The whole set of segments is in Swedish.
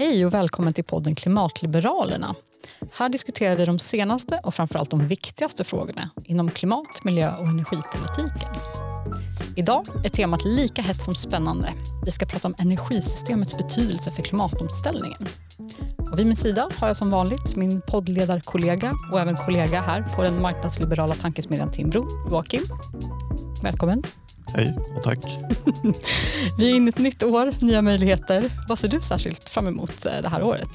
Hej och välkommen till podden Klimatliberalerna. Här diskuterar vi de senaste och framförallt de viktigaste frågorna inom klimat, miljö och energipolitiken. Idag är temat lika hett som spännande. Vi ska prata om energisystemets betydelse för klimatomställningen. Och vid min sida har jag som vanligt min poddledarkollega och även kollega här på den marknadsliberala tankesmedjan Timbro, Joakim. Välkommen. Hej och tack. Vi är inne i ett nytt år, nya möjligheter. Vad ser du särskilt fram emot eh, det här året?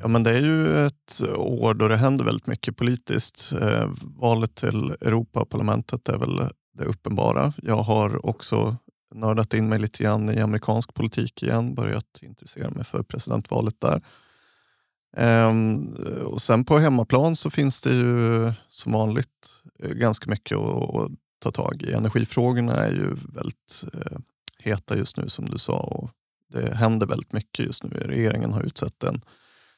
Ja, men det är ju ett år då det händer väldigt mycket politiskt. Eh, valet till Europaparlamentet är väl det uppenbara. Jag har också nördat in mig lite grann i amerikansk politik igen, börjat intressera mig för presidentvalet där. Ehm, och sen på hemmaplan så finns det ju som vanligt eh, ganska mycket att ta tag i. Energifrågorna är ju väldigt eh, heta just nu som du sa och det händer väldigt mycket just nu. Regeringen har utsett en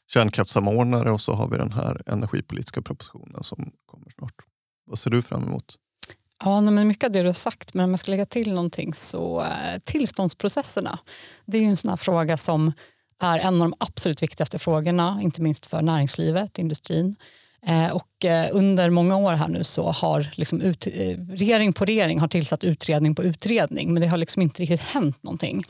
kärnkraftssamordnare och så har vi den här energipolitiska propositionen som kommer snart. Vad ser du fram emot? Ja, men mycket av det du har sagt, men om jag ska lägga till någonting så eh, tillståndsprocesserna. Det är ju en sån fråga som är en av de absolut viktigaste frågorna, inte minst för näringslivet, industrin. Eh, och eh, under många år här nu så har liksom ut, eh, regering på regering har tillsatt utredning på utredning men det har liksom inte riktigt hänt någonting.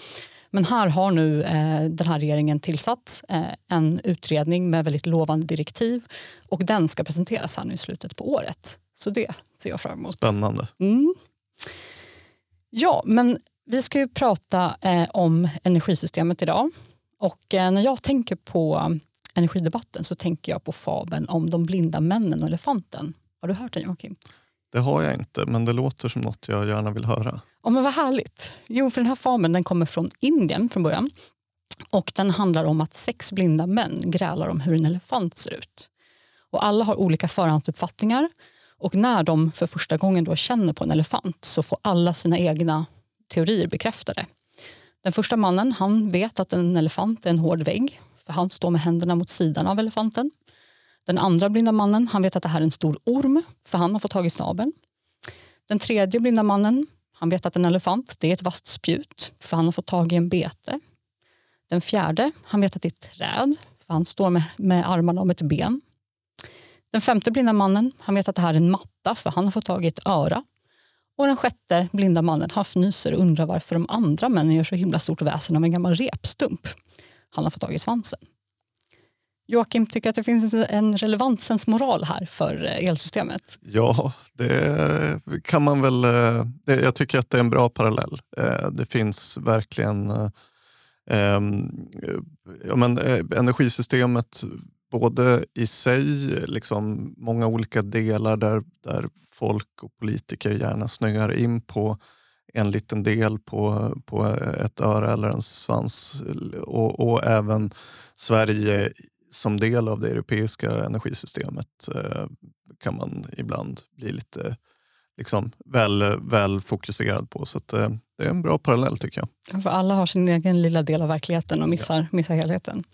Men här har nu den här regeringen tillsatt en utredning med väldigt lovande direktiv och den ska presenteras här nu i slutet på året. Så det ser jag fram emot. Spännande. Mm. Ja, men vi ska ju prata om energisystemet idag. Och när jag tänker på energidebatten så tänker jag på fabeln om de blinda männen och elefanten. Har du hört den Joakim? Det har jag inte, men det låter som något jag gärna vill höra. Ja, men vad härligt. Jo, för den här fabeln den kommer från Indien från början. Och Den handlar om att sex blinda män grälar om hur en elefant ser ut. Och Alla har olika förhandsuppfattningar. Och när de för första gången då känner på en elefant så får alla sina egna teorier bekräftade. Den första mannen han vet att en elefant är en hård vägg för han står med händerna mot sidan av elefanten. Den andra blinda mannen han vet att det här är en stor orm, för han har fått tag i snabeln. Den tredje blinda mannen han vet att en elefant det är ett vasst spjut, för han har fått tag i en bete. Den fjärde han vet att det är ett träd, för han står med, med armarna om ett ben. Den femte blinda mannen han vet att det här är en matta, för han har fått tag i ett öra. Och den sjätte blinda mannen han fnyser och undrar varför de andra männen gör så himla stort väsen av en gammal repstump han har fått tag i svansen. Joakim, tycker att det finns en relevansens-moral här för eh, elsystemet? Ja, det kan man väl. Eh, jag tycker att det är en bra parallell. Eh, det finns verkligen ehm, ja, men, energisystemet både i sig, liksom många olika delar där, där folk och politiker gärna snöar in på en liten del på, på ett öra eller en svans och, och även Sverige som del av det europeiska energisystemet eh, kan man ibland bli lite liksom, väl, väl fokuserad på. Så eh, det är en bra parallell tycker jag. För alla har sin egen lilla del av verkligheten och missar, ja. missar helheten.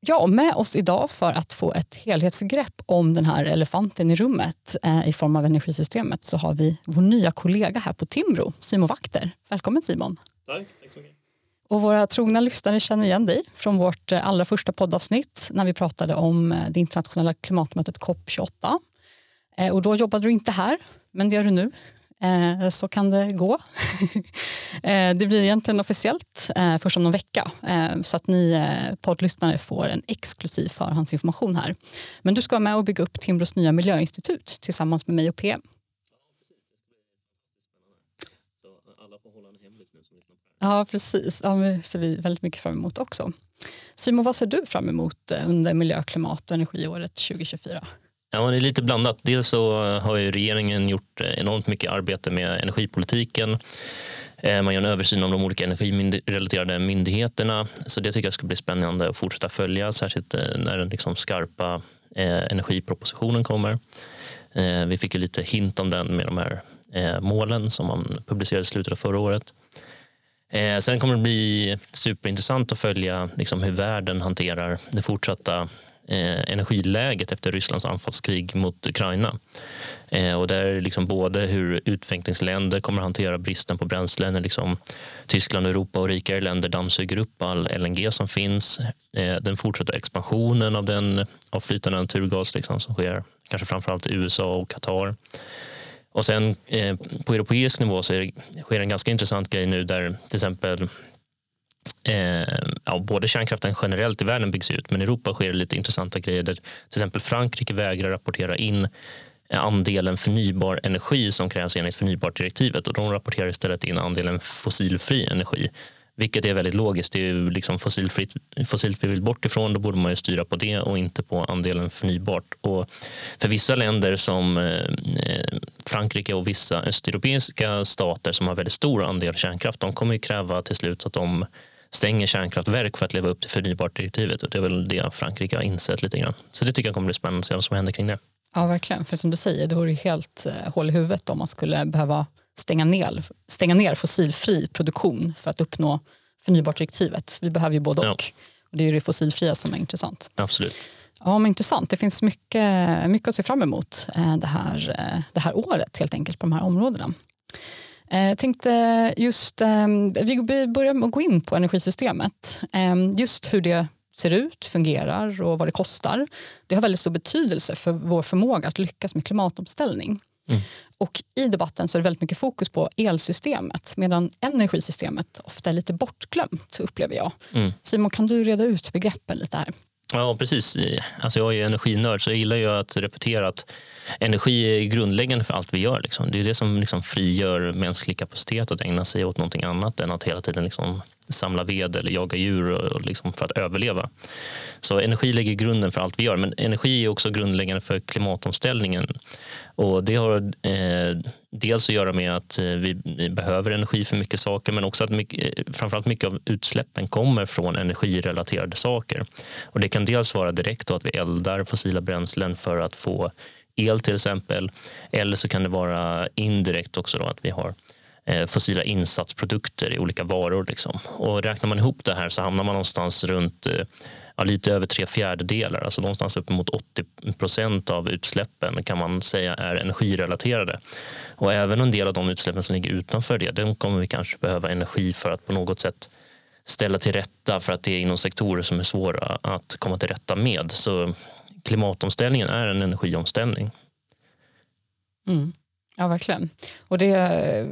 Ja, med oss idag för att få ett helhetsgrepp om den här elefanten i rummet eh, i form av energisystemet så har vi vår nya kollega här på Timbro, Simon Vakter. Välkommen Simon. Tack, tack så mycket. Och våra trogna lyssnare känner igen dig från vårt eh, allra första poddavsnitt när vi pratade om eh, det internationella klimatmötet COP28. Eh, och då jobbade du inte här, men det gör du nu Eh, så kan det gå. Eh, det blir egentligen officiellt eh, först om någon vecka så att ni poddlyssnare får en exklusiv förhandsinformation här. Men du ska vara med och bygga upp Timbros nya miljöinstitut tillsammans med mig och PM. Ja, precis. Ja, det ser vi väldigt mycket fram emot också. Simon, vad ser du fram emot under miljö, klimat och energiåret 2024? Ja, det är lite blandat. Dels så har ju regeringen gjort eh, enormt mycket arbete med energipolitiken. Eh, man gör en översyn av de olika energirelaterade myndigheterna. Så det tycker jag ska bli spännande att fortsätta följa, särskilt eh, när den liksom skarpa energipropositionen kommer. Vi fick ju lite hint om den med de här målen som man publicerade i slutet av förra året. Sen kommer det bli superintressant att följa liksom hur världen hanterar det fortsatta Eh, energiläget efter Rysslands anfallskrig mot Ukraina. Eh, och där liksom både hur utvecklingsländer kommer att hantera bristen på bränsle när liksom Tyskland, Europa och rikare länder dammsuger upp all LNG som finns. Eh, den fortsatta expansionen av, den, av flytande naturgas liksom, som sker kanske framförallt i USA och Qatar. Och sen eh, på europeisk nivå så det, sker en ganska intressant grej nu där till exempel eh, ja, både kärnkraften generellt i världen byggs ut men i Europa sker det lite intressanta grejer där till exempel Frankrike vägrar rapportera in eh, andelen förnybar energi som krävs enligt förnybartdirektivet och de rapporterar istället in andelen fossilfri energi. Vilket är väldigt logiskt. Det är ju liksom fossilfritt, fossilt vi vill bort ifrån. Då borde man ju styra på det och inte på andelen förnybart. Och för vissa länder som eh, eh Frankrike och vissa östeuropeiska stater som har väldigt stor andel kärnkraft, de kommer ju kräva till slut att de stänger kärnkraftverk för att leva upp till förnybartdirektivet. Och det är väl det Frankrike har insett lite grann. Så det tycker jag kommer bli spännande att se vad som händer kring det. Ja, verkligen. För som du säger, det vore helt eh, hål i huvudet om man skulle behöva stänga ner, stänga ner fossilfri produktion för att uppnå förnybartdirektivet. Vi behöver ju både och. Ja. och det är det fossilfria som är intressant. Absolut. Ja, men intressant. Det finns mycket, mycket att se fram emot eh, det här, eh, det här året helt enkelt på de här områdena. Jag eh, tänkte just, vi börjar med att gå in på energisystemet. Just hur det ser ut, fungerar och vad det kostar. Det har väldigt stor betydelse för vår förmåga att lyckas med klimatomställning. Mm. Och I debatten så är det väldigt mycket fokus på elsystemet medan energisystemet ofta är lite bortglömt upplever jag. Mm. Simon, kan du reda ut begreppen lite här? Ja, precis. Alltså jag är energinörd så jag gillar ju att repetera att energi är grundläggande för allt vi gör. Liksom. Det är det som liksom frigör mänsklig kapacitet att ägna sig åt någonting annat än att hela tiden liksom samla ved eller jaga djur och liksom för att överleva. Så energi lägger grunden för allt vi gör. Men energi är också grundläggande för klimatomställningen. Och det har eh, dels att göra med att eh, vi, behöver energi för mycket saker men också att mycket, eh, framförallt mycket av utsläppen kommer från energirelaterade saker. Och det kan dels vara direkt att vi eldar fossila bränslen för att få el till exempel. Eller så kan det vara indirekt också att vi har Eh, Eh, fossila insatsprodukter i olika varor. Liksom. Och räknar man ihop det här så hamnar man någonstans runt eh, ja, lite över tre fjärdedelar, alltså någonstans uppemot 80 procent av utsläppen kan man säga är energirelaterade. Och även en del av de utsläppen som ligger utanför det, den kommer vi kanske behöva energi för att på något sätt ställa till rätta för att det är inom sektorer som är svåra att komma till rätta med. Så klimatomställningen är en energiomställning. Mm. Ja, verkligen. Och det,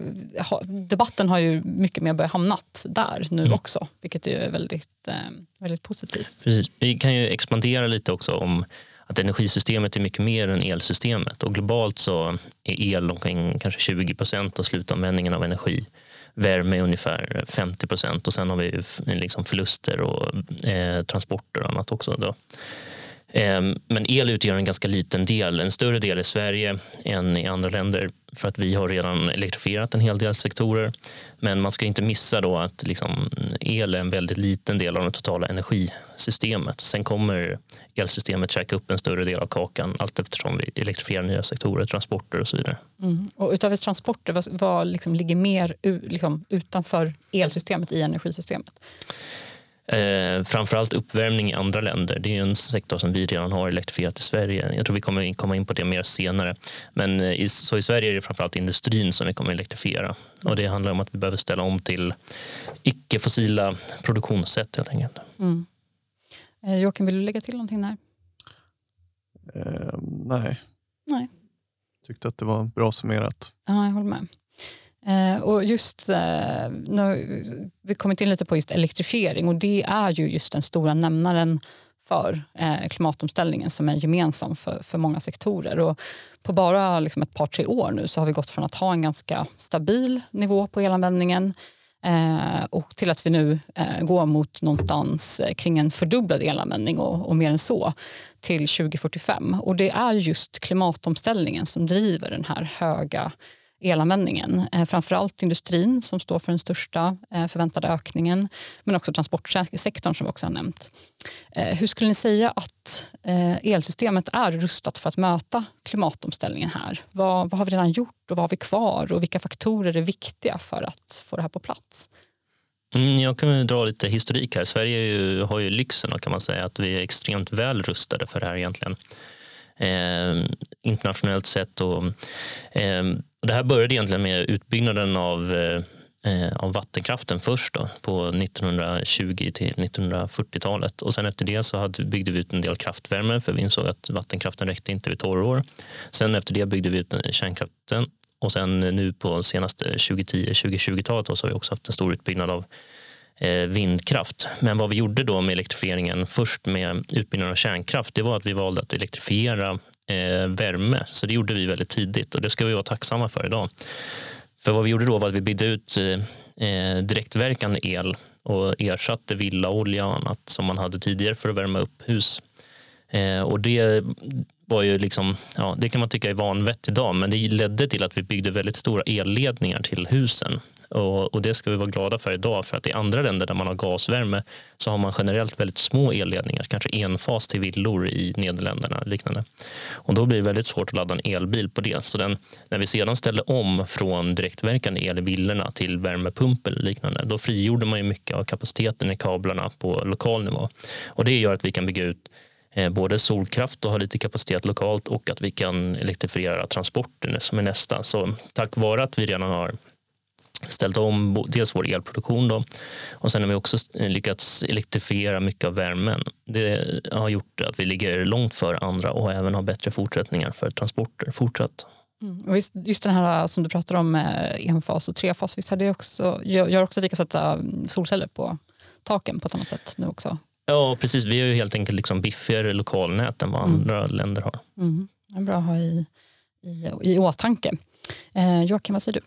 debatten har ju mycket mer börjat hamnat där nu mm. också, vilket är väldigt, eh, väldigt positivt. Precis. Vi kan ju expandera lite också om att energisystemet är mycket mer än elsystemet och globalt så är el omkring kanske 20 procent av slutanvändningen av energi. Värme är ungefär 50 procent och sen har vi liksom förluster och eh, transporter och annat också. Då. Ehm, men el utgör en ganska liten del, en större del i Sverige än i andra länder för att vi har redan elektrifierat en hel del sektorer. Men man ska inte missa då att liksom el är en väldigt liten del av det totala energisystemet. Sen kommer elsystemet käka upp en större del av kakan allt eftersom vi elektrifierar nya sektorer, transporter och så vidare. Mm. Och utöver transporter, vad, vad liksom ligger mer liksom, utanför elsystemet i energisystemet? Eh, framförallt uppvärmning i andra länder. Det är en sektor som vi redan har elektrifierat i Sverige. Jag tror vi kommer komma in på det mer senare. Men eh, i, så i Sverige är det framförallt industrin som vi kommer elektrifiera. Och det handlar om att vi behöver ställa om till icke-fossila produktionssätt helt enkelt. Mm. Eh, Joakim, vill du lägga till någonting där? Eh, nej. nej. Tyckte att det var bra summerat. Ja, jag håller med. Eh, och just, eh, nu, vi kommit in lite på just elektrifiering och det är ju just den stora nämnaren för eh, klimatomställningen som är gemensam för, för många sektorer. Och på bara liksom ett par, tre år nu så har vi gått från att ha en ganska stabil nivå på elanvändningen eh, och till att vi nu eh, går mot någonstans eh, kring en fördubblad elanvändning och, och mer än så till 2045. Och det är just klimatomställningen som driver den här höga elanvändningen. Eh, framförallt industrin som står för den största eh, förväntade ökningen men också transportsektorn som vi också har nämnt. Eh, hur skulle ni säga att eh, elsystemet är rustat för att möta klimatomställningen här? Vad, vad har vi redan gjort och vad har vi kvar och vilka faktorer är viktiga för att få det här på plats? Mm, jag kan dra lite historik här. Sverige ju, har ju lyxen kan man säga att vi är extremt väl rustade för det här egentligen. Eh, internationellt sett. Och, eh, det här började egentligen med utbyggnaden av, eh, av vattenkraften först då, på 1920 till 1940-talet. Och sen efter det så hade, byggde vi ut en del kraftvärme för vi insåg att vattenkraften räckte inte vid torrår. Sen efter det byggde vi ut eh, kärnkraften och sen nu på senaste 2010-2020-talet så har vi också haft en stor utbyggnad av Eh, vindkraft. Men vad vi gjorde då med elektrifieringen först med utbyggnaden av kärnkraft det var att vi valde att elektrifiera eh, värme. Så det gjorde vi väldigt tidigt och det ska vi vara tacksamma för idag. För vad vi gjorde då var att vi byggde ut eh, direktverkande el och ersatte villaolja och annat som man hade tidigare för att värma upp hus. och det var ju liksom, ja, det kan man tycka är vanvett idag, men det ledde till att vi byggde väldigt stora elledningar till husen. Och, och, det ska vi vara glada för idag, för att i andra länder där man har gasvärme så har man generellt väldigt små elledningar, kanske enfas till villor i Nederländerna och liknande. Och då blir det väldigt svårt att ladda en elbil på det. Så den, när vi sedan ställde om från direktverkande el i villorna till värmepump eller liknande, då frigjorde man ju mycket av kapaciteten i kablarna på lokal nivå. Och det gör att vi kan bygga ut eh, både solkraft och ha lite kapacitet lokalt och att vi kan elektrifiera transporten som är nästa. Så tack vare att vi redan har ställt om dels vår elproduktion då, och sen har vi också lyckats elektrifiera mycket av värmen. Det har gjort att vi ligger långt före andra och även har bättre fortsättningar för transporter fortsatt. Mm. Och just, just den här som du pratar om med enfas och trefas, visst har det också, gör också att vi kan sätta solceller på taken på ett annat sätt nu också? Ja, precis. Vi har ju helt enkelt liksom biffigare lokalnät än vad mm. andra länder har. Mm. Det är bra att ha i, i, i åtanke. Eh, Joakim, vad säger du?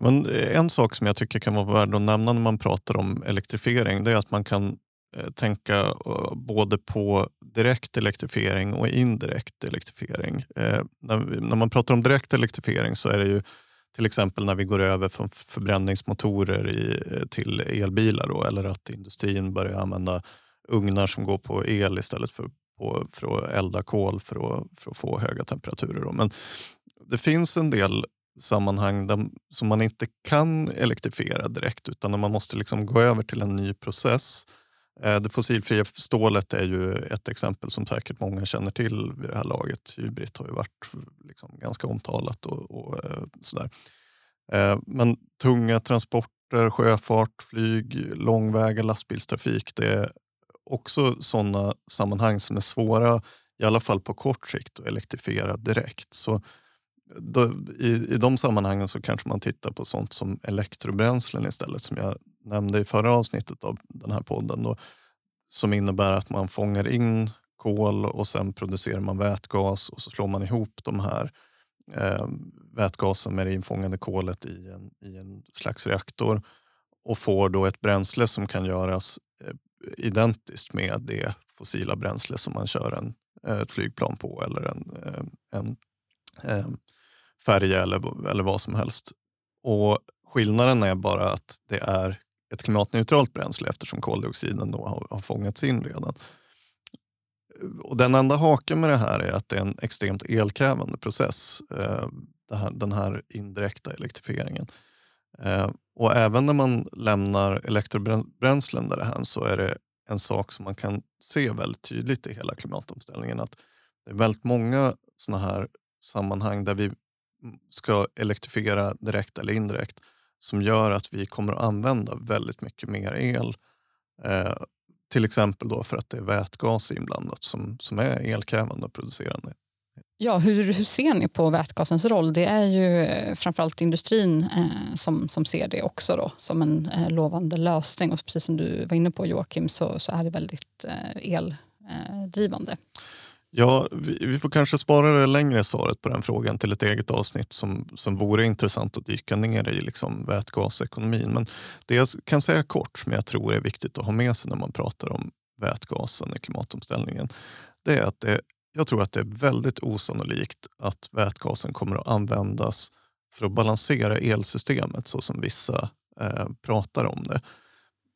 Men eh, en sak som jag tycker kan vara värd att nämna när man pratar om elektrifiering det är att man kan eh, tänka eh, både på direkt elektrifiering och indirekt elektrifiering. När, man pratar om direkt elektrifiering så är det ju till exempel när vi går över från förbränningsmotorer i, till elbilar då, eller att industrin börjar använda ugnar som går på el istället för, på, för att elda kol för att, för att få höga temperaturer. Då. Men det finns en del sammanhang där, som man inte kan elektrifiera direkt utan man måste liksom gå över till en ny process. Eh, det fossilfria stålet är ju ett exempel som säkert många känner till vid det här laget. Hybrid har ju varit liksom ganska omtalat och, och eh, sådär. Eh, men tunga transporter, sjöfart, flyg, långväga lastbilstrafik, det är också sådana sammanhang som är svåra, i alla fall på kort sikt, att elektrifiera direkt. Så då, i, I de sammanhangen så kanske man tittar på sånt som elektrobränslen istället, som jag nämnde i förra avsnittet av den här podden. Då, som innebär att man fångar in kol och sen producerar man vätgas och så slår man ihop de här eh, vätgasen med det infångade kolet i en, i en slags reaktor och får då ett bränsle som kan göras eh, identiskt med det fossila bränsle som man kör en, eh, ett flygplan på eller en, eh, en, en eh, färja eller, eller vad som helst. Och Skillnaden är bara att det är ett klimatneutralt bränsle eftersom koldioxiden då har, har fångats in redan. Och den enda haken med det här är att det är en extremt elkrävande process, eh, här, den här indirekta elektrifieringen. Eh, och även när man lämnar elektrobränslen därhän så är det en sak som man kan se väldigt tydligt i hela klimatomställningen. Att det är väldigt många sådana här sammanhang där vi ska elektrifiera direkt eller indirekt som gör att vi kommer att använda väldigt mycket mer el. Eh, till exempel då för att det är vätgas inblandat som, som är elkrävande och producerande. Ja, hur, hur ser ni på vätgasens roll? Det är ju eh, framförallt industrin eh, som, som ser det också då, som en eh, lovande lösning. Och precis som du var inne på Joakim så, så är det väldigt eh, eldrivande. Eh, Ja, vi, vi, får kanske spara det längre svaret på den frågan till ett eget avsnitt som, som vore intressant att dyka ner i liksom vätgasekonomin. Men det jag kan säga kort, som jag tror är viktigt att ha med sig när man pratar om vätgasen i klimatomställningen, det är att det jag tror att det är väldigt osannolikt att vätgasen kommer att användas för att balansera elsystemet så som vissa eh, pratar om det.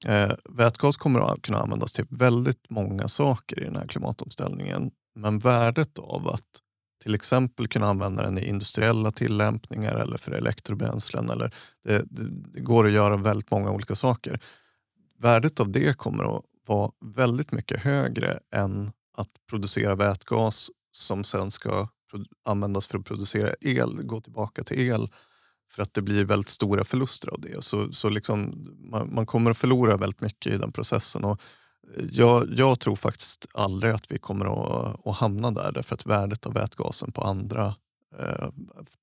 Eh, vätgas kommer att kunna användas till väldigt många saker i den här klimatomställningen. Men värdet av att till exempel kunna använda den i industriella tillämpningar eller för elektrobränslen. Eller det, det, det går att göra väldigt många olika saker. värdet av det kommer att vara väldigt mycket högre än att producera vätgas som sen ska användas för att producera el, gå tillbaka till el för att det blir väldigt stora förluster av det. Så, så liksom, man, man kommer att förlora väldigt mycket i den processen. Och jag, jag tror faktiskt aldrig att vi kommer att, att hamna där därför att värdet av vätgasen på andra, eh,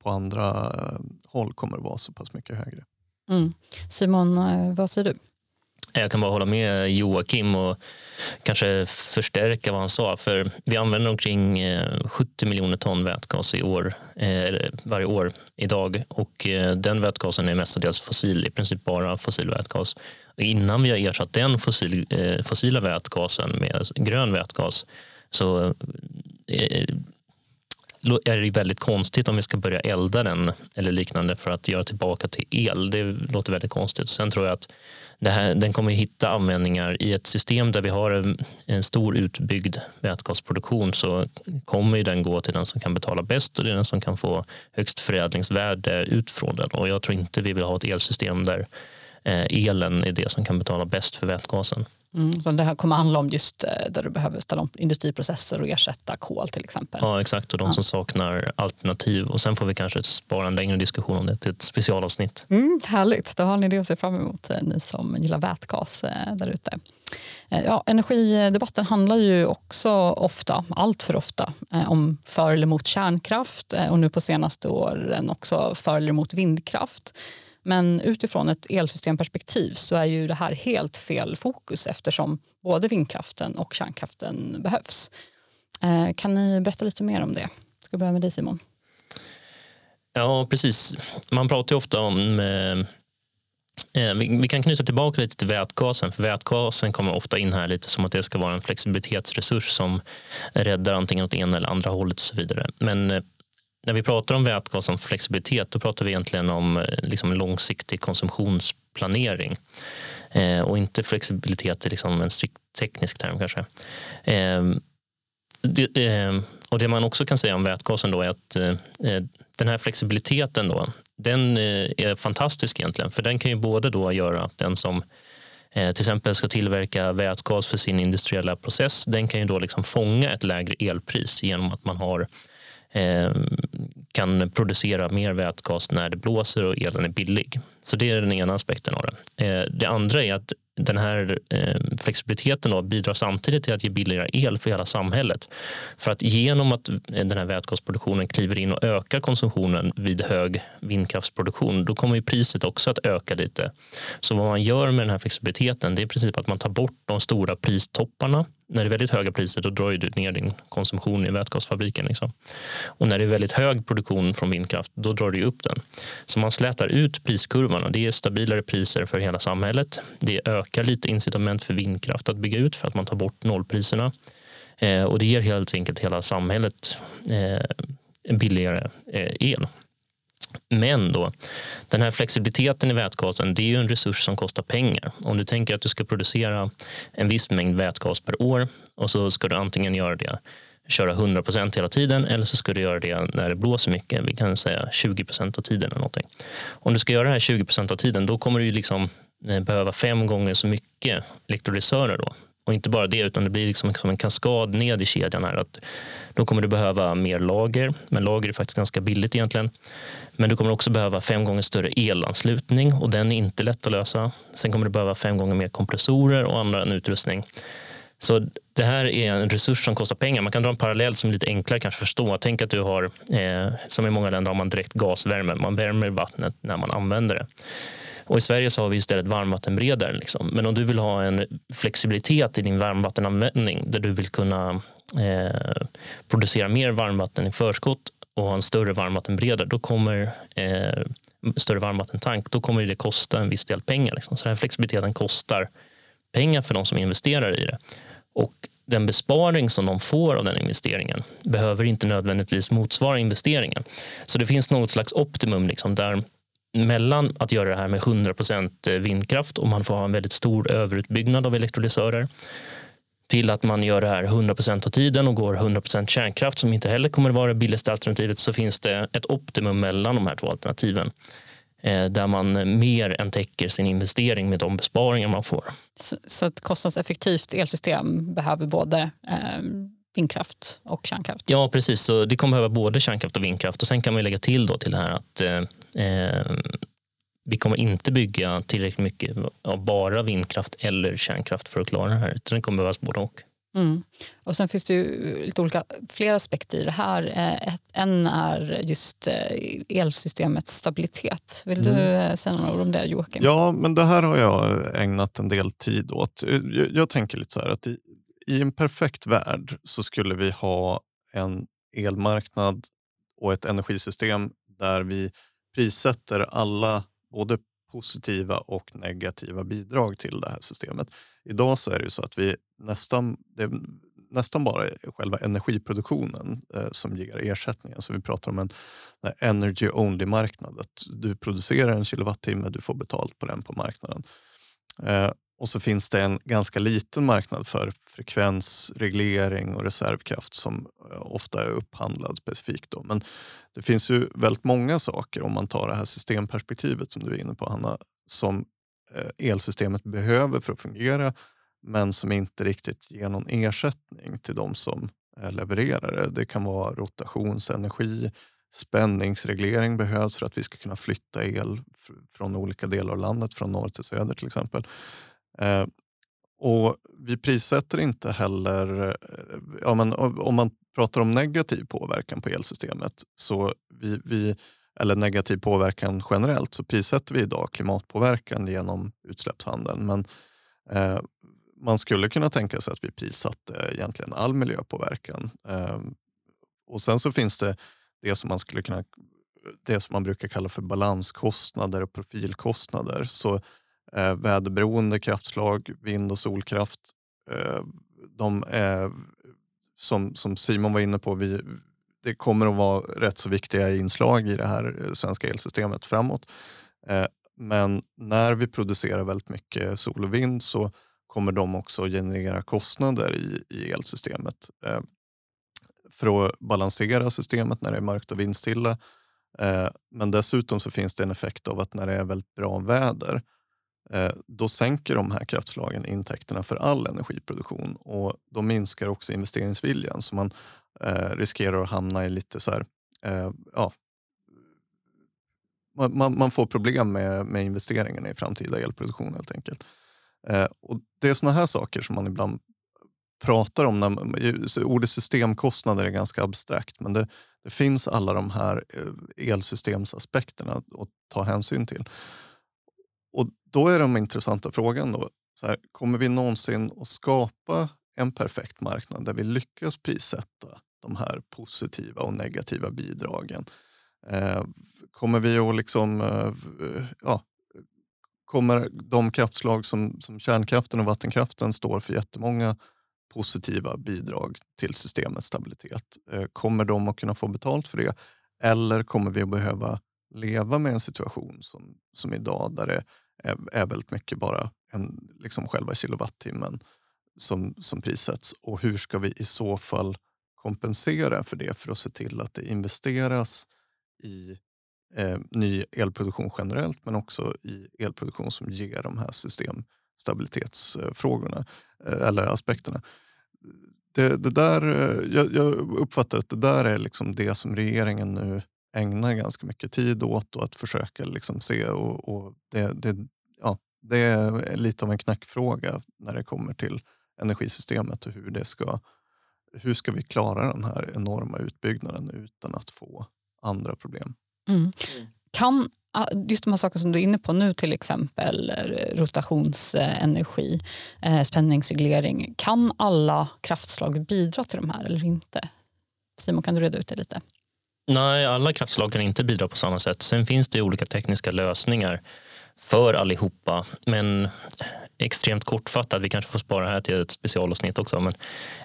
på andra eh, håll kommer att vara så pass mycket högre. Mm. Simon, eh, vad säger du? Jag kan bara hålla med Joakim och kanske förstärka vad han sa. För vi använder omkring eh, 70 miljoner ton vätgas i år, eh, eller varje år idag och eh, den vätgasen är mestadels fossil, i princip bara fossil vätgas. innan vi har ersatt den fossil, fossila vätgasen med grön vätgas så är det väldigt konstigt om vi ska börja elda den eller liknande för att göra tillbaka till el. Det låter väldigt konstigt. Sen tror jag att det här, den kommer hitta användningar i ett system där vi har en, en stor utbyggd vätgasproduktion så kommer den gå till den som kan betala bäst och det är den som kan få högst förädlingsvärde ut från den. Och jag tror inte vi vill ha ett elsystem där eh, elen är det som kan betala bäst för vätgasen. Mm, så det här kommer handla om just eh, där du behöver ställa om industriprocesser och ersätta kol till exempel. Ja exakt och de ja. som saknar alternativ och sen får vi kanske spara en längre diskussion om det till ett specialavsnitt. Mm, härligt, då har ni det att se fram emot eh, ni som gillar vätgas eh, där ute. Ja, energidebatten handlar ju också ofta, allt för ofta, om för eller mot kärnkraft och nu på senaste åren också för eller mot vindkraft. Men utifrån ett elsystemperspektiv så är ju det här helt fel fokus eftersom både vindkraften och kärnkraften behövs. Eh, kan ni berätta lite mer om det? Jag ska börja med dig Simon. Ja, precis. Man pratar ju ofta om eh, eh, vi kan knyta tillbaka lite till vätgasen, för vätgasen kommer ofta in här lite som att det ska vara en flexibilitetsresurs som räddar antingen åt ena eller andra hållet och så vidare. Men när vi pratar om vätgas som flexibilitet då pratar vi egentligen om eh, liksom långsiktig konsumtionsplanering eh, och inte flexibilitet i liksom en strikt teknisk term kanske. Eh, det, eh, och det man också kan säga om vätgasen då är att eh, eh den här flexibiliteten då, den eh, är fantastisk egentligen för den kan ju både då göra att den som till exempel ska tillverka vätgas för sin industriella process, den kan ju då liksom fånga ett lägre elpris genom att man har eh, kan producera mer vätgas när det blåser och elen är billig. Så det är den ena aspekten av det. Eh, det andra är att den här eh, flexibiliteten då bidrar samtidigt till att ge billigare el för hela samhället. För att genom att eh, den här vätgasproduktionen kliver in och ökar konsumtionen vid hög vindkraftsproduktion, då kommer ju priset också att öka lite. Så vad man gör med den här flexibiliteten, det är i princip att man tar bort de stora pristopparna när det är väldigt höga priser då drar du ner din konsumtion i vätgasfabriken. Liksom. Och när det är väldigt hög produktion från vindkraft då drar du upp den. Så man slätar ut priskurvan och det är stabilare priser för hela samhället. Det ökar lite incitament för vindkraft att bygga ut för att man tar bort nollpriserna. Eh, och det ger helt enkelt hela samhället eh, billigare eh, el. Men då, den här flexibiliteten i vätgasen det är ju en resurs som kostar pengar. Om du tänker att du ska producera en viss mängd vätgas per år och så ska du antingen göra det köra 100% hela tiden eller så ska du göra det när det blåser mycket. Vi kan säga 20% av tiden. eller någonting. Om du ska göra det här 20% av tiden då kommer du liksom eh, behöva fem gånger så mycket elektrolysörer. Då. Och inte bara det, utan det blir liksom som en kaskad ned i kedjan. här. Att då kommer du behöva mer lager, men lager är faktiskt ganska billigt egentligen. Men du kommer också behöva fem gånger större elanslutning och den är inte lätt att lösa. Sen kommer du behöva fem gånger mer kompressorer och annan utrustning. Så det här är en resurs som kostar pengar. Man kan dra en parallell som är lite enklare kanske förstå. Tänk att du har, eh, som i många länder har man direkt gasvärme. Man värmer vattnet när man använder det. Och I Sverige så har vi istället varmvattenberedare. Liksom. Men om du vill ha en flexibilitet i din varmvattenanvändning där du vill kunna eh, producera mer varmvatten i förskott och ha en större varmvattenberedare, då kommer eh, större varmvattentank, då kommer det kosta en viss del pengar. Liksom. Så den här flexibiliteten kostar pengar för de som investerar i det. Och den besparing som de får av den investeringen behöver inte nödvändigtvis motsvara investeringen. Så det finns något slags optimum liksom, där mellan att göra det här med 100% eh, vindkraft och man får ha en väldigt stor överutbyggnad av elektrolysörer till att man gör det här 100% av tiden och går 100% kärnkraft som inte heller kommer att vara det billigaste alternativet så finns det ett optimum mellan de här två alternativen där man mer än täcker sin investering med de besparingar man får. Så, så ett kostnadseffektivt elsystem behöver både eh, vindkraft och kärnkraft? Ja, precis. Så det kommer behöva både kärnkraft och vindkraft. Och Sen kan man lägga till då till det här att eh, vi kommer inte bygga tillräckligt mycket av bara vindkraft eller kärnkraft för att klara det här. Utan det kommer behövas både och. Mm. Och sen finns det ju lite olika, flera aspekter i det här. Eh, en är just eh, elsystemets stabilitet. Vill du mm. säga några ord om det Joakim? Ja, men det här har jag ägnat en del tid åt. Jag, jag tänker lite så här att i, i en perfekt värld så skulle vi ha en elmarknad och ett energisystem där vi prissätter alla både positiva och negativa bidrag till det här systemet. Idag så är det så att vi nästan, det är nästan bara själva energiproduktionen eh, som ger ersättningen. Så vi pratar om en energy only-marknad. Du producerar en kilowattimme, du får betalt på den på marknaden. Eh, och så finns det en ganska liten marknad för frekvensreglering och reservkraft som eh, ofta är upphandlad specifikt. Då. Men det finns ju väldigt många saker om man tar det här systemperspektivet som du är inne på Hanna, som eh, elsystemet behöver för att fungera men som inte riktigt ger någon ersättning till de som eh, levererar det. Det kan vara rotationsenergi, spänningsreglering behövs för att vi ska kunna flytta el från olika delar av landet, från norr till söder till exempel. Eh, och vi prissätter inte heller, eh, ja, men om man pratar om negativ påverkan på elsystemet, så vi, vi, eller negativ påverkan generellt, så prissätter vi idag klimatpåverkan genom utsläppshandeln. Men eh, man skulle kunna tänka sig att vi prissatte egentligen all miljöpåverkan. Eh, och sen så finns det det som man skulle kunna det som man brukar kalla för balanskostnader och profilkostnader. Så eh, väderberoende kraftslag, vind och solkraft. Eh, de är, som, som Simon var inne på, vi, det kommer att vara rätt så viktiga inslag i det här eh, svenska elsystemet framåt. Eh, men när vi producerar väldigt mycket sol och vind så kommer de också generera kostnader i, i elsystemet. Eh, för att balansera systemet när det är mörkt och vindstilla. Eh, men dessutom så finns det en effekt av att när det är väldigt bra väder Eh, Eh, då sänker de här kraftslagen intäkterna för all energiproduktion och då minskar också investeringsviljan. Så man eh, riskerar att hamna i lite så här, eh, ja, man, man, får problem med, med investeringarna i framtida elproduktion helt enkelt. Eh, och det är såna här saker som man ibland pratar om. När, ordet systemkostnader är ganska abstrakt men det, det finns alla de här eh, elsystemsaspekterna att ta hänsyn till. Och då är den intressanta frågan då, så här, kommer vi någonsin att skapa en perfekt marknad där vi lyckas prissätta de här positiva och negativa bidragen? Eh, kommer vi att liksom, eh, ja, kommer de kraftslag som, som kärnkraften och vattenkraften står för jättemånga positiva bidrag till systemets stabilitet. Eh, kommer de att kunna få betalt för det? Eller kommer vi att behöva leva med en situation som, som idag där det är, är väldigt mycket bara en, liksom själva kilowattimmen som, som prissätts. Och hur ska vi i så fall kompensera för det för att se till att det investeras i eh, ny elproduktion generellt men också i elproduktion som ger de här systemstabilitetsfrågorna eh, eller aspekterna. Det, det där, eh, jag, jag, uppfattar att det där är liksom det som regeringen nu ägnar ganska mycket tid åt och att försöka liksom se. Och, och det, det, ja, det är lite av en knäckfråga när det kommer till energisystemet och hur det ska hur ska vi klara den här enorma utbyggnaden utan att få andra problem? Mm. Kan just de här sakerna som du är inne på nu, till exempel eh, rotationsenergi, eh, spänningsreglering. Kan alla kraftslag bidra till de här eller inte? Simon, kan du reda ut det lite? Nej, alla kraftslag kan inte bidra på samma sätt. Sen finns det olika tekniska lösningar för allihopa. Men eh, extremt kortfattat, vi kanske får spara här till ett specialavsnitt också, men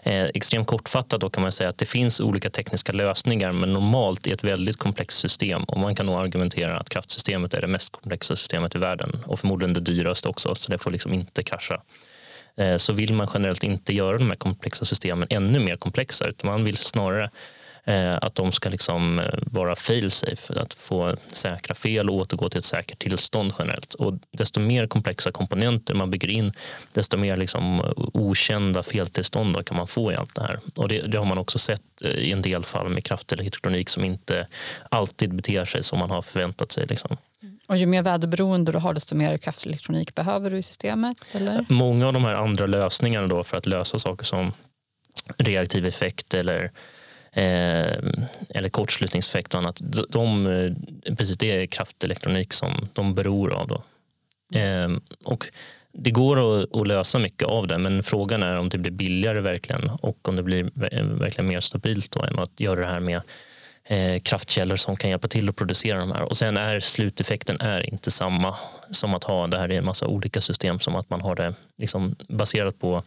eh, extremt kortfattat då kan man säga att det finns olika tekniska lösningar men normalt i ett väldigt komplext system och man kan nog argumentera att kraftsystemet är det mest komplexa systemet i världen och förmodligen det dyraste också så det får liksom inte krascha. Eh, så vill man generellt inte göra de här komplexa systemen ännu mer komplexa utan man vill snarare att de ska liksom eh, vara fail-safe, att få säkra fel och återgå till ett säkert tillstånd generellt. Och desto mer komplexa komponenter man bygger in, desto mer liksom okända feltillstånd kan man få i allt det här. Och det, det har man också sett eh, i en del fall med kraftelektronik som inte alltid beter sig som man har förväntat sig. Liksom. Och ju mer väderberoende du har, desto mer kraftelektronik behöver du i systemet? Eller? Många av de här andra lösningarna då för att lösa saker som reaktiv effekt eller eh, eller kortslutningseffekt och annat. De, eh, precis det är kraftelektronik som de beror av. Då. Eh, och det går att, att, lösa mycket av det men frågan är om det blir billigare verkligen och om det blir verkligen mer stabilt då, än att göra det här med eh, kraftkällor som kan hjälpa till att producera de här. Och sen är sluteffekten är inte samma som att ha det här i en massa olika system som att man har det liksom baserat på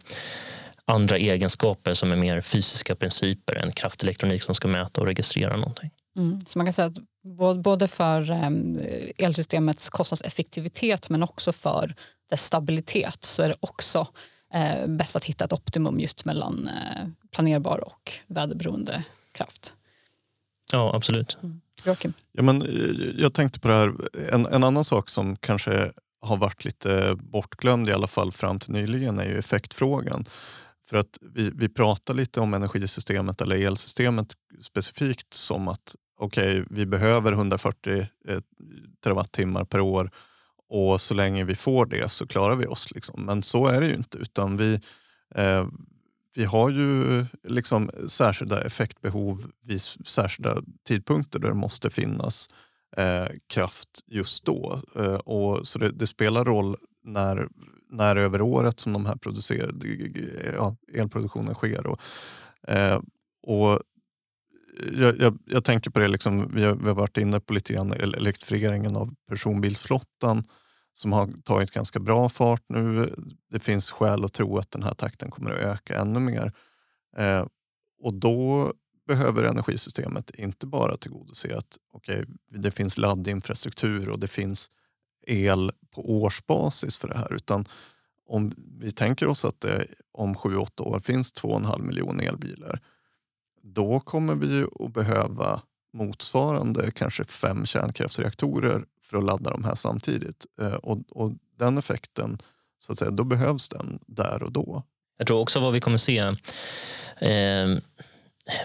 andra egenskaper som är mer fysiska principer än kraftelektronik som ska mäta och registrera någonting. Mm. Så man kan säga att både för ehm, elsystemets kostnadseffektivitet men också för dess stabilitet så är det också eh, bäst att hitta ett optimum just mellan eh, planerbar och väderberoende kraft. Ja, absolut. Mm. Joakim? Ja, men, eh, jag tänkte på det här, en, en annan sak som kanske har varit lite bortglömd i alla fall fram till nyligen är ju effektfrågan. För att vi, vi pratar lite om energisystemet eller elsystemet specifikt som att okej, okay, vi behöver 140 eh, terawattimmar per år och så länge vi får det så klarar vi oss. Liksom. Men så är det ju inte utan vi, eh, vi har ju liksom särskilda effektbehov vid särskilda tidpunkter där det måste finnas eh, kraft just då. Eh, och så det, det, spelar roll när när över året som de här ja, elproduktionen sker. Och, eh, och eh, jag, jag, jag, tänker på det, liksom, vi, har, vi har varit inne på lite grann elektrifieringen av personbilsflottan som har tagit ganska bra fart nu. Det finns skäl att tro att den här takten kommer att öka ännu mer. Eh, och då behöver energisystemet inte bara tillgodose att okay, det finns laddinfrastruktur och det finns el på årsbasis för det här. Utan om vi tänker oss att det om 7-8 år finns 2,5 miljoner elbilar. Då kommer vi att behöva motsvarande kanske fem kärnkraftsreaktorer för att ladda de här samtidigt. Eh, och, och den effekten, så att säga, då behövs den där och då. Jag tror också vad vi kommer se eh,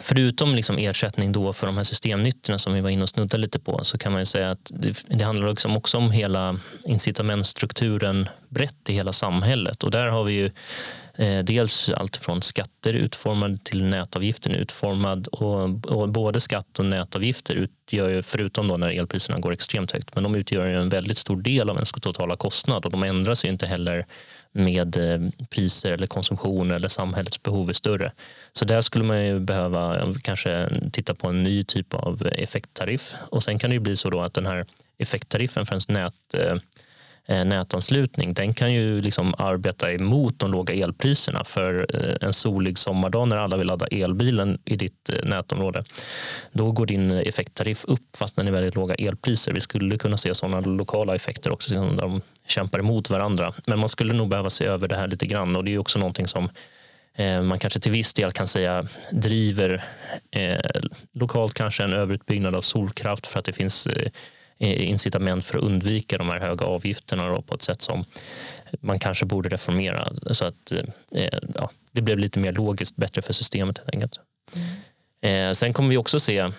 förutom liksom ersättning då för de här systemnyttorna som vi var inne och snuddade lite på så kan man säga att det, det handlar liksom också om hela incitamentstrukturen brett i hela samhället. Och där har vi ju eh, dels allt från skatter utformade till nätavgiften utformad och, och, både skatt och nätavgifter utgör ju, förutom då när elpriserna går extremt högt, men de utgör en väldigt stor del av ens totala kostnad och de ändras ju inte heller med eh, priser eller konsumtion eller samhällets behov är större. Så där skulle man ju behöva kanske titta på en ny typ av effekttariff och sen kan det ju bli så då att den här effekttariffen för ens nät eh, eh, nätanslutning den kan ju liksom arbeta emot de låga elpriserna för en solig sommardag när alla vill ladda elbilen i ditt nätområde då går din effekttariff upp fast den är väldigt låga elpriser. Vi skulle kunna se sådana lokala effekter också där de kämpar emot varandra. Men man skulle nog behöva se över det här lite grann och det är också någonting som man kanske till viss del kan säga driver eh, lokalt kanske en överutbyggnad av solkraft för att det finns eh, Eh, incitament för att undvika de här höga avgifterna på ett sätt som man kanske borde reformera så att eh, ja, det blev lite mer logiskt bättre för systemet helt enkelt. Mm. Eh, sen kommer vi också se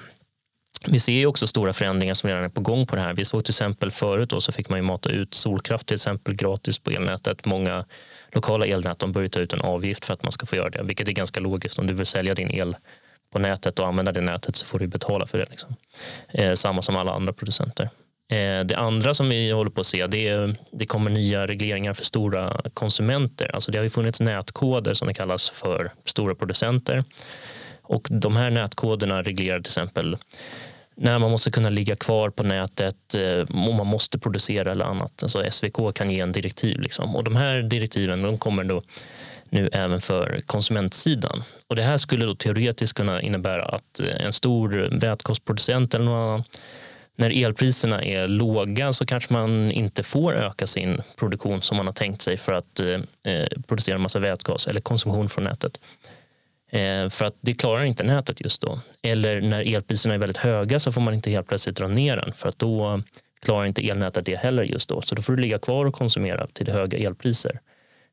vi ser ju också stora förändringar som redan är på gång på det här. Vi såg till exempel förut då, så fick man ju mata ut solkraft till exempel gratis på elnätet. Många lokala elnät de börjar ta ut en avgift för att man ska få göra det, vilket är ganska logiskt. Om du vill sälja din el på nätet och använda det nätet så får du betala för det. Liksom. Eh, samma som alla andra producenter. Eh, det andra som vi håller på att se det, är, det kommer nya regleringar för stora konsumenter. Alltså det har ju funnits nätkoder som det kallas för stora producenter. Och de här nätkoderna reglerar till exempel när man måste kunna ligga kvar på nätet eh, om man måste producera eller annat. Alltså SVK kan ge en direktiv. Liksom. Och de här direktiven de kommer då nu även för konsumentsidan. Och det här skulle då teoretiskt kunna innebära att eh, en stor vätgasproducent eller någon annan när elpriserna är låga så kanske man inte får öka sin produktion som man har tänkt sig för att eh, eh producera en massa vätgas eller konsumtion från nätet. Eh, för att det klarar inte nätet just då. Eller när elpriserna är väldigt höga så får man inte helt plötsligt dra ner den för att då klarar inte elnätet det heller just då. Så då får du ligga kvar och konsumera till höga elpriser.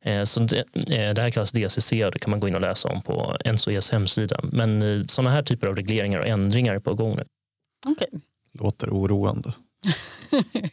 Eh, så det, eh, det här kallas DCC och det kan man gå in och läsa om på NSOEs hemsida. Men sådana här typer av regleringar och ändringar är på gång nu. Okay. Låter oroande.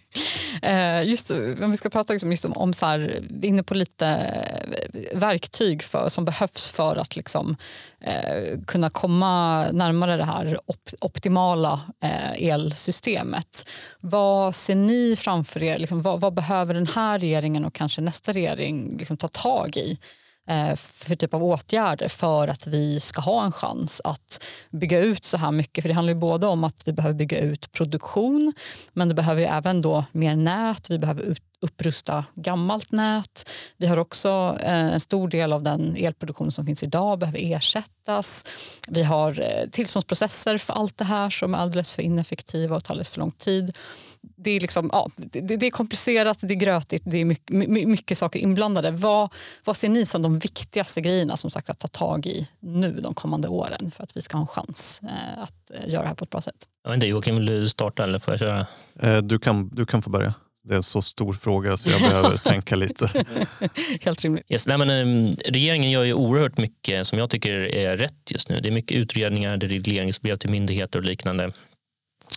Eh, just om vi ska prata liksom just om, om så här, vi är inne på lite eh, verktyg för, som behövs för att liksom, eh, kunna komma närmare det här op optimala eh, elsystemet. Vad ser ni framför er? Liksom, vad, vad, behöver den här regeringen och kanske nästa regering liksom, ta tag i? Eh, för typ av åtgärder för att vi ska ha en chans att bygga ut så här mycket. För Det handlar ju både om att vi behöver bygga ut produktion men det behöver även då mer nät, vi behöver ut, upprusta gammalt nät. Vi har också eh, en stor del av den elproduktion som finns idag behöver ersättas. Vi har eh, tillståndsprocesser för allt det här som är alldeles för ineffektiva och tar alldeles för lång tid det, är liksom, ja, det, det, är komplicerat, det är grötigt, det är mycket, mycket saker inblandade. Vad, vad ser ni som de viktigaste grejerna som sagt att ta tag i nu de kommande åren för att vi ska ha en chans eh, att eh, göra det här på ett bra sätt? Jag vet inte, Joakim, vill du starta eller får jag köra? Eh, du, kan, du kan få börja. Det är en så stor fråga så jag behöver tänka lite. Helt rimligt. Yes, nej, men, um, regeringen gör ju oerhört mycket som jag tycker är rätt just nu. Det är mycket utredningar, det är regleringsbrev till myndigheter och liknande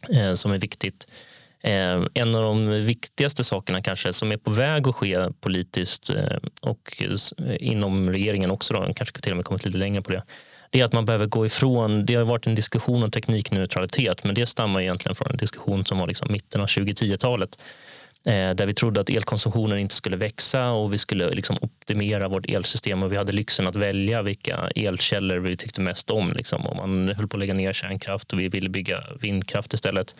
eh, som är viktigt. Eh, en av de viktigaste sakerna kanske som är på väg att ske politiskt eh, och eh, inom regeringen också, då, kanske till och med kommit lite längre på det, det är att man behöver gå ifrån, det har varit en diskussion om teknikneutralitet men det stammar egentligen från en diskussion som var liksom mitten av 2010-talet där vi trodde att elkonsumtionen inte skulle växa och vi skulle liksom optimera vårt elsystem och vi hade lyxen att välja vilka elkällor vi tyckte mest om. Liksom. Och man höll på att lägga ner kärnkraft och vi ville bygga vindkraft istället.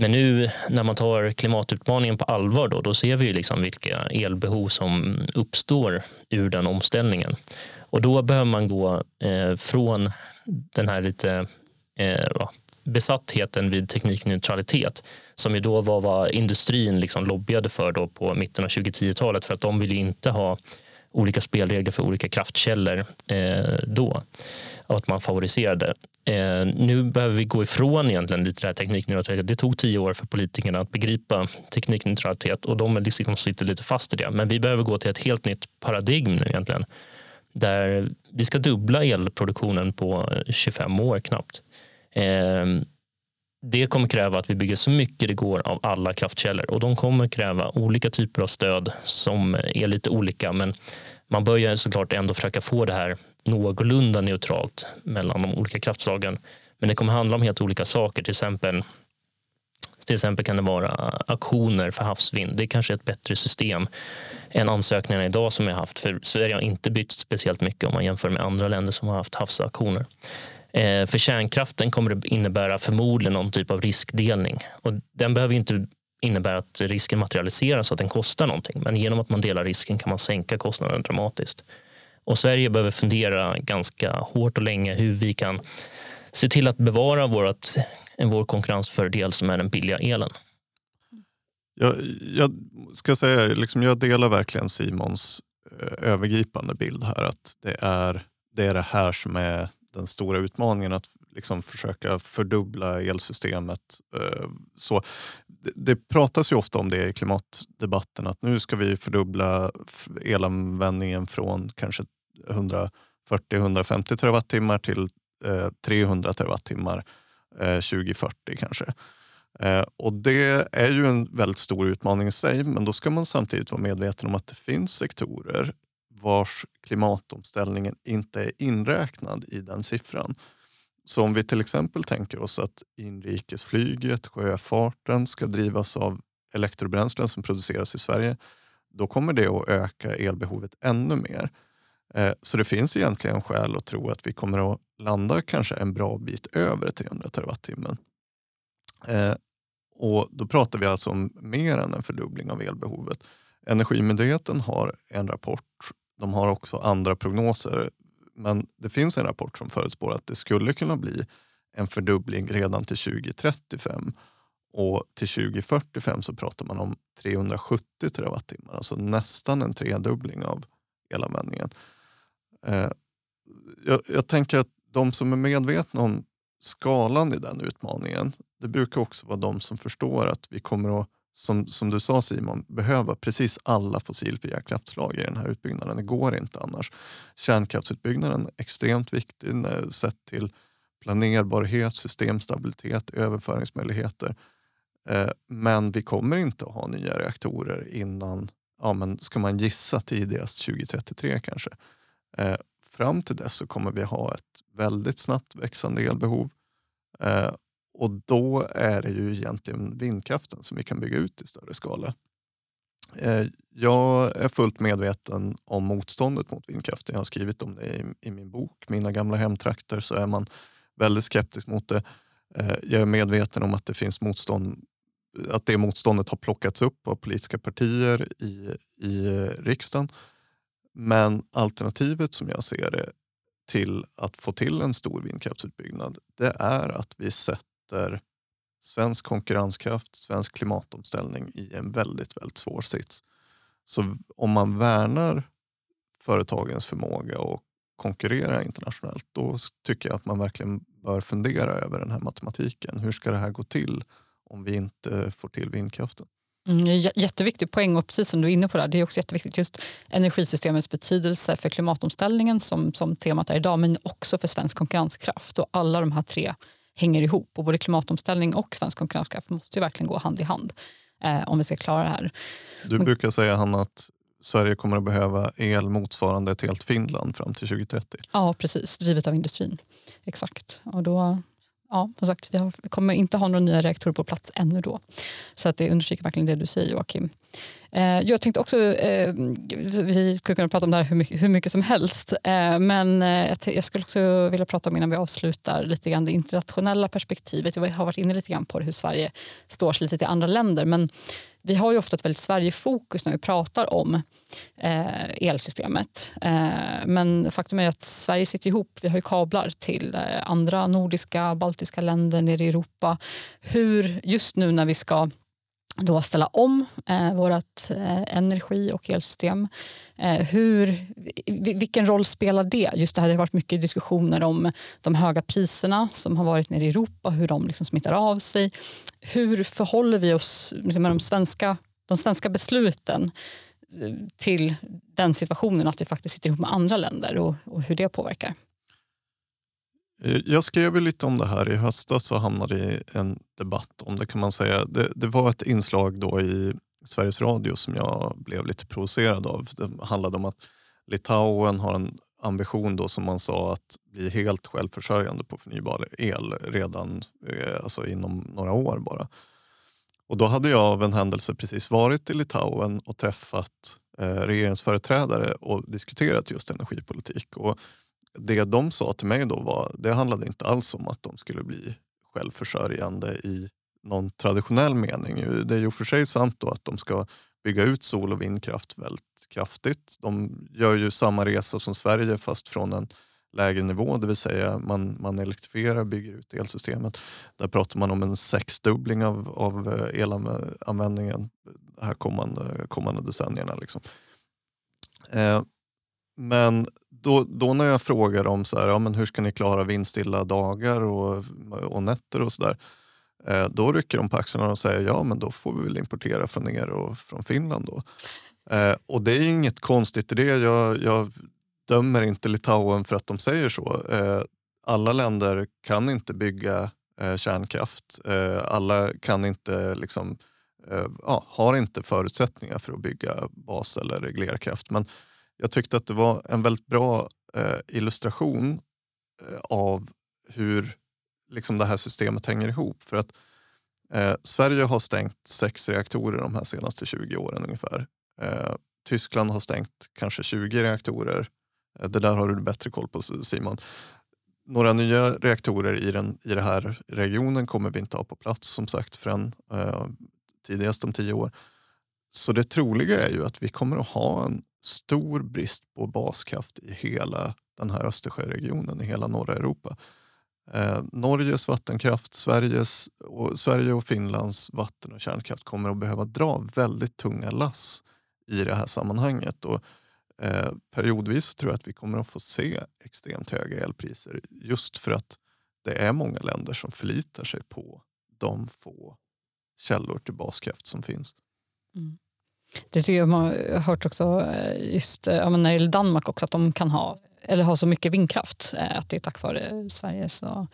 Men nu när man tar klimatutmaningen på allvar då, då ser vi liksom vilka elbehov som uppstår ur den omställningen. Och då behöver man gå eh, från den här lite eh, besattheten vid teknikneutralitet som ju då var vad industrin liksom lobbyade för då på mitten av 2010-talet för att de ville inte ha olika spelregler för olika kraftkällor eh, då och att man favoriserade. Eh, nu behöver vi gå ifrån egentligen lite det här teknikneutralitet. Det tog tio år för politikerna att begripa teknikneutralitet och de liksom sitter lite fast i det. Men vi behöver gå till ett helt nytt paradigm nu egentligen där vi ska dubbla elproduktionen på eh, 25 år knappt. Eh, det kommer kräva att vi bygger så mycket det går av alla kraftkällor och de kommer kräva olika typer av stöd som är lite olika men man bör såklart ändå försöka få det här någorlunda neutralt mellan de olika kraftslagen. Men det kommer handla om helt olika saker. Till exempel, till exempel kan det vara aktioner för havsvind. Det är kanske ett bättre system än ansökningarna idag som vi har haft. För Sverige har inte bytt speciellt mycket om man jämför med andra länder som har haft havsaktioner. Eh, för kärnkraften kommer det innebära förmodligen någon typ av riskdelning. Och den behöver inte innebära att risken materialiseras så att den kostar någonting. Men genom att man delar risken kan man sänka kostnaden dramatiskt. Och Sverige behöver fundera ganska hårt och länge hur vi kan se till att bevara vårt, vår konkurrensfördel som är den billiga elen. Jag, jag ska säga, liksom jag delar verkligen Simons eh, övergripande bild här. Att det är, det är det här som är den stora utmaningen. Att liksom försöka fördubbla elsystemet. Eh, så det, det, pratas ju ofta om det i klimatdebatten. Att nu ska vi fördubbla elanvändningen från kanske 140-150 terawattimmar till 300 eh, terawattimmar eh, 2040 kanske. Eh, och det är ju en väldigt stor utmaning i sig, men då ska man samtidigt vara medveten om att det finns sektorer vars klimatomställningen inte är inräknad i den siffran. Så om vi till exempel tänker oss att inrikesflyget, sjöfarten ska drivas av elektrobränslen som produceras i Sverige, då kommer det att öka elbehovet ännu mer. Eh, så det finns egentligen skäl att tro att vi kommer att landa kanske en bra bit över 300 terawattimmen. Eh, och då pratar vi alltså om mer än en fördubbling av elbehovet. Energimyndigheten har en rapport. De har också andra prognoser. Men det finns en rapport som förutspår att det skulle kunna bli en fördubbling redan till 2035. Och till 2045 så pratar man om 370 terawattimmar. Alltså nästan en tredubbling av elanvändningen. Eh, jag, jag tänker att de som är medvetna om skalan i den utmaningen, det brukar också vara de som förstår att vi kommer att, som, som du sa Simon, behöva precis alla fossilfria kraftslag i den här utbyggnaden. Det går inte annars. Kärnkraftsutbyggnaden är extremt viktig sett till planerbarhet, systemstabilitet, överföringsmöjligheter. Eh, men vi kommer inte att ha nya reaktorer innan, ja, men ska man gissa tidigast 2033 kanske. Eh, fram till dess så kommer vi ha ett väldigt snabbt växande elbehov. Eh, och då är det ju egentligen vindkraften som vi kan bygga ut i större skala. Eh, jag är fullt medveten om motståndet mot vindkraften. Jag har skrivit om det i, i min bok Mina gamla hemtrakter så är man väldigt skeptisk mot det. Eh, jag är medveten om att det finns motstånd att det motståndet har plockats upp av politiska partier i, i riksdagen. Men alternativet som jag ser det till att få till en stor vindkraftsutbyggnad det är att vi sätter svensk konkurrenskraft, svensk klimatomställning i en väldigt, väldigt svår sits. Så om man värnar företagens förmåga att konkurrera internationellt då tycker jag att man verkligen bör fundera över den här matematiken. Hur ska det här gå till? om vi inte får till vindkraften. Mm, jätteviktig poäng och precis som du är inne på där, det är också jätteviktigt just energisystemets betydelse för klimatomställningen som, som temat är idag men också för svensk konkurrenskraft och alla de här tre hänger ihop och både klimatomställning och svensk konkurrenskraft måste ju verkligen gå hand i hand eh, om vi ska klara det här. Du brukar säga Hanna att Sverige kommer att behöva el motsvarande ett helt Finland fram till 2030. Ja precis, drivet av industrin. Exakt. Och då, ja, som sagt, vi, har, vi, kommer inte ha några nya reaktorer på plats ännu då. Så att det understryker verkligen det du säger Joakim. Eh, jag tänkte också, eh, vi skulle kunna prata om det här hur mycket, hur mycket som helst, eh, men eh, jag skulle också vilja prata om innan vi avslutar lite grann det internationella perspektivet. Jag har varit inne lite grann på det, hur Sverige står sig lite till andra länder. Men vi har ju ofta ett väldigt Sverigefokus när vi pratar om eh, elsystemet. Eh, men faktum är att Sverige sitter ihop. Vi har ju kablar till eh, andra nordiska, baltiska länder nere i Europa. Hur, just nu när vi ska då ställa om eh, vårt eh, energi och elsystem. Eh, hur, vilken roll spelar det? Just det, här, det har varit mycket diskussioner om de höga priserna som har varit nere i Europa, hur de liksom smittar av sig. Hur förhåller vi oss liksom, med de svenska, de svenska besluten eh, till den situationen att vi faktiskt sitter ihop med andra länder och, och hur det påverkar? Eh, jag skrev lite om det här i höstas och hamnade i en debatt om det kan man säga. Det, det, var ett inslag då i Sveriges Radio som jag blev lite provocerad av. Det handlade om att Litauen har en ambition då som man sa att bli helt självförsörjande på förnybar el redan eh, alltså inom några år bara. Och då hade jag av en händelse precis varit i Litauen och träffat eh, regeringsföreträdare och diskuterat just energipolitik. Och det de sa till mig då var, det handlade inte alls om att de skulle bli självförsörjande i någon traditionell mening. Det är ju för sig sant då att de ska bygga ut sol och vindkraft väldigt kraftigt. De gör ju samma resa som Sverige fast från en lägre nivå, det vill säga man, man elektrifierar, bygger ut elsystemet. Där pratar man om en sexdubbling av, av eh, elanvändningen de här kommande, kommande decennierna. Liksom. Eh, men då, då när jag frågar om så här, ja, men hur ska ni klara vindstilla dagar och, och nätter och sådär. Eh, då rycker de på axlarna och säger ja men då får vi väl importera från er och från Finland då. Eh, och det är inget konstigt i det. Jag, jag dömer inte Litauen för att de säger så. Eh, alla länder kan inte bygga eh, kärnkraft. Eh, alla kan inte liksom, eh, ja, har inte förutsättningar för att bygga bas eller reglerkraft. Men jag tyckte att det var en väldigt bra eh, illustration eh, av hur liksom det här systemet hänger ihop. För att eh, Sverige har stängt sex reaktorer de här senaste 20 åren ungefär. Eh, Tyskland har stängt kanske 20 reaktorer. Eh, det där har du bättre koll på Simon. Några nya reaktorer i den i den här regionen kommer vi inte ha på plats som sagt förrän eh, tidigast om tio år. Så det troliga är ju att vi kommer att ha en stor brist på baskraft i hela den här Östersjöregionen, i hela norra Europa. Eh, Norges vattenkraft, Sveriges och, Sverige och Finlands vatten och kärnkraft kommer att behöva dra väldigt tunga lass i det här sammanhanget. Och, eh, periodvis tror jag att vi kommer att få se extremt höga elpriser just för att det är många länder som förlitar sig på de få källor till baskraft som finns. Mm. Det tycker jag man har hört också eh, just eh, ja, när det gäller Danmark också att de kan ha eller ha så mycket vindkraft eh, att det är tack vare Sveriges och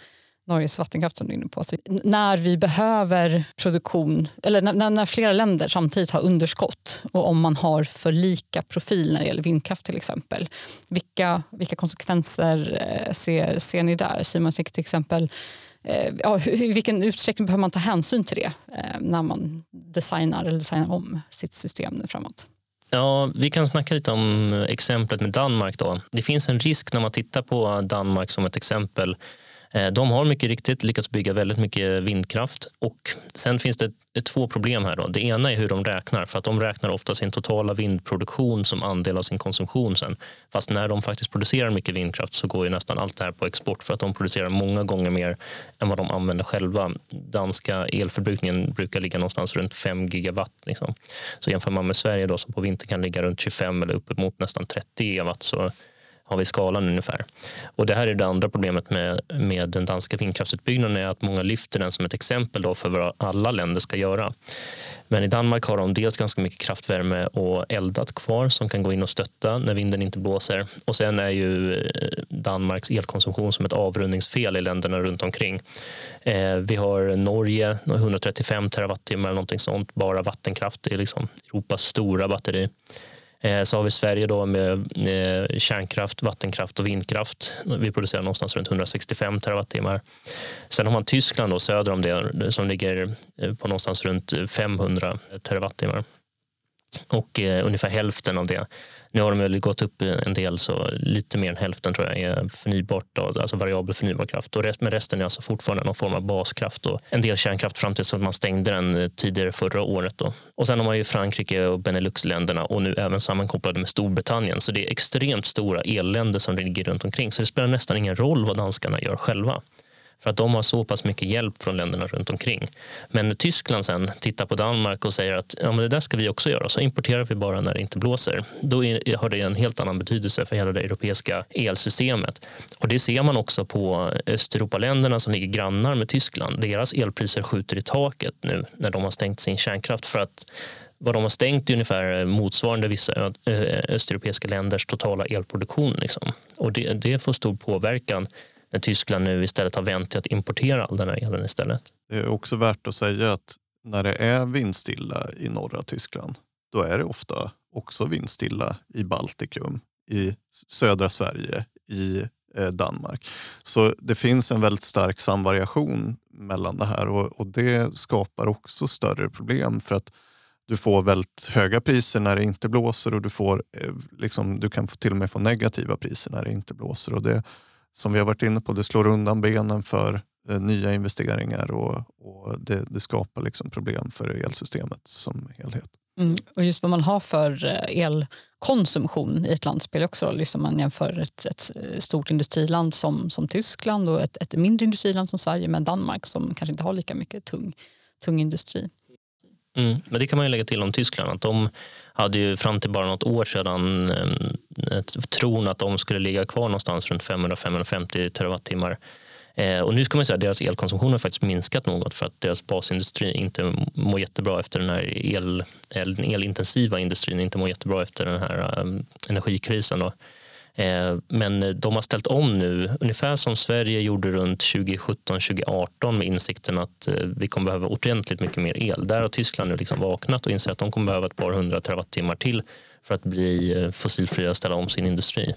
Norges vattenkraft som du är inne på. Så när vi behöver produktion, eller när, när, flera länder samtidigt har underskott och om man har för lika profil när det gäller vindkraft till exempel. Vilka, vilka konsekvenser ser, ser ni där? Simon, till exempel Eh, ja, I vilken utsträckning behöver man ta hänsyn till det eh, när man designar eller designar om sitt system nu framåt? Ja, vi kan snacka lite om exemplet med Danmark. Då. Det finns en risk när man tittar på Danmark som ett exempel eh, de har mycket riktigt lyckats bygga väldigt mycket vindkraft och sen finns det två problem här. Då. Det ena är hur de räknar, för att de räknar ofta sin totala vindproduktion som andel av sin konsumtion sen. Fast när de faktiskt producerar mycket vindkraft så går ju nästan allt det här på export för att de producerar många gånger mer än vad de använder själva. Danska elförbrukningen brukar ligga någonstans runt 5 gigawatt. Liksom. Så jämför man med Sverige då, som på vintern kan ligga runt 25 eller uppemot nästan 30 gigawatt så har vi skalan ungefär. Och det här är det andra problemet med, med den danska vindkraftsutbyggnaden är att många lyfter den som ett exempel då för vad alla länder ska göra. Men i Danmark har de dels ganska mycket kraftvärme och eldat kvar som kan gå in och stötta när vinden inte blåser. Och sen är ju eh, Danmarks elkonsumtion som ett avrundningsfel i länderna runt omkring. Eh, vi har Norge, 135 terawattimmar eller någonting sånt, bara vattenkraft. Det är liksom Europas stora batteri. Eh, så har vi Sverige då med eh, kärnkraft, vattenkraft och vindkraft. Vi producerar någonstans runt 165 terawattimmar. Sen har man Tyskland då, söder om det som ligger eh, på någonstans runt 500 terawattimmar. Och eh, ungefär hälften av det nu har de väl gått upp en del, så lite mer än hälften tror jag är förnybart, alltså variabel förnybar kraft. Och rest, men resten är alltså fortfarande någon form av baskraft och en del kärnkraft fram tills att man stängde den eh, tidigare förra året. Då. Och sen har man ju Frankrike och Beneluxländerna och nu även sammankopplade med Storbritannien. Så det är extremt stora elländer som ligger runt omkring. Så det spelar nästan ingen roll vad danskarna gör själva. För att de har så pass mycket hjälp från länderna runt omkring. Men när Tyskland sen tittar på Danmark och säger att ja, men det där ska vi också göra, så importerar vi bara när det inte blåser. Då är, har det en helt annan betydelse för hela det europeiska elsystemet. Och det ser man också på Östeuropaländerna som ligger grannar med Tyskland. Deras elpriser skjuter i taket nu när de har stängt sin kärnkraft för att vad de har stängt är ungefär motsvarande vissa östeuropeiska länders totala elproduktion. Liksom. Och det, det får stor påverkan när Tyskland nu istället har vänt till att importera all den här elen istället. Det är också värt att säga att när det är vindstilla i norra Tyskland, då är det ofta också vindstilla i Baltikum, i södra Sverige, i eh, Danmark. Så det finns en väldigt stark samvariation mellan det här och, och det skapar också större problem för att du får väldigt höga priser när det inte blåser och du, får, eh, liksom, du kan till och med få negativa priser när det inte blåser. Och det, som vi har varit inne på, det slår undan benen för eh, nya investeringar och, och det, det, skapar liksom problem för elsystemet som helhet. Mm. Och just vad man har för eh, elkonsumtion i ett land spelar också roll. Liksom man jämför ett, ett, eh, stort industriland som, som Tyskland och ett, ett mindre industriland som Sverige med Danmark som kanske inte har lika mycket tung, tung industri. Mm, men det kan man ju lägga till om Tyskland. Att de hade ju fram till bara något år sedan eh, tron att de skulle ligga kvar någonstans runt 500-550 terawattimmar. Eh, och nu ska man säga att deras elkonsumtion har faktiskt minskat något för att deras basindustri inte mår jättebra efter den här el, den elintensiva industrin inte mår jättebra efter den här eh, energikrisen. Då. Eh, men de har ställt om nu, ungefär som Sverige gjorde runt 2017-2018 med insikten att eh, vi kommer behöva ordentligt mycket mer el. Där har Tyskland nu liksom vaknat och inser att de kommer behöva ett par hundra terawattimmar till för att bli eh, fossilfria och ställa om sin industri.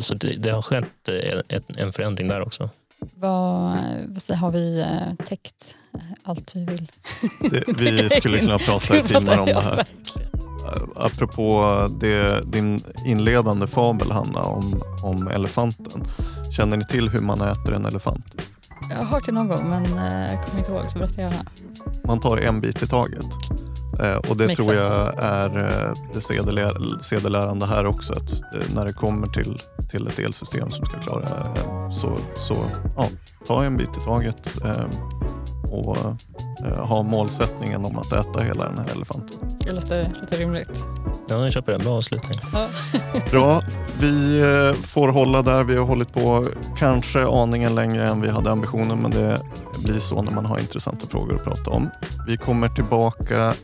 Så det, det har skett en förändring där också. Vad, vad har vi täckt allt vi vill? Det, vi skulle kunna prata i timmar om det här. Eh, apropå det, din inledande fabel Hanna om, om elefanten. Känner ni till hur man äter en elefant? Jag har hört det någon gång men jag eh, kommer inte ihåg så berätta gärna. Man tar en bit i taget. Eh, och det Makes tror jag sense. är det sedelärande här också. Att när det kommer till, till ett elsystem som ska klara så, så ja, ta en bit i taget och ha målsättningen om att äta hela den här elefanten. Det låter, låter rimligt. Ja, jag köper det. Bra avslutning. Ja. Bra. Vi eh, får hålla där. Vi har hållit på kanske aningen längre än vi hade ambitionen, men det blir så när man har intressanta frågor att prata om. Vi kommer tillbaka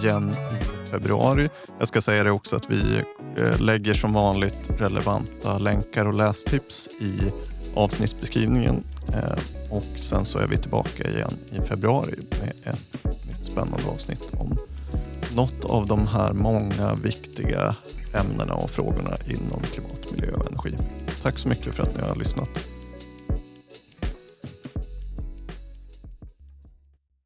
igen i februari. Jag ska säga det också att vi eh, lägger som vanligt relevanta länkar och lästips i avsnittsbeskrivningen. Eh, och sen så är vi tillbaka igen i februari med ett nytt spännande avsnitt om något av de här många viktiga ämnena och frågorna inom klimat, miljö och energi. Tack så mycket för att ni har lyssnat.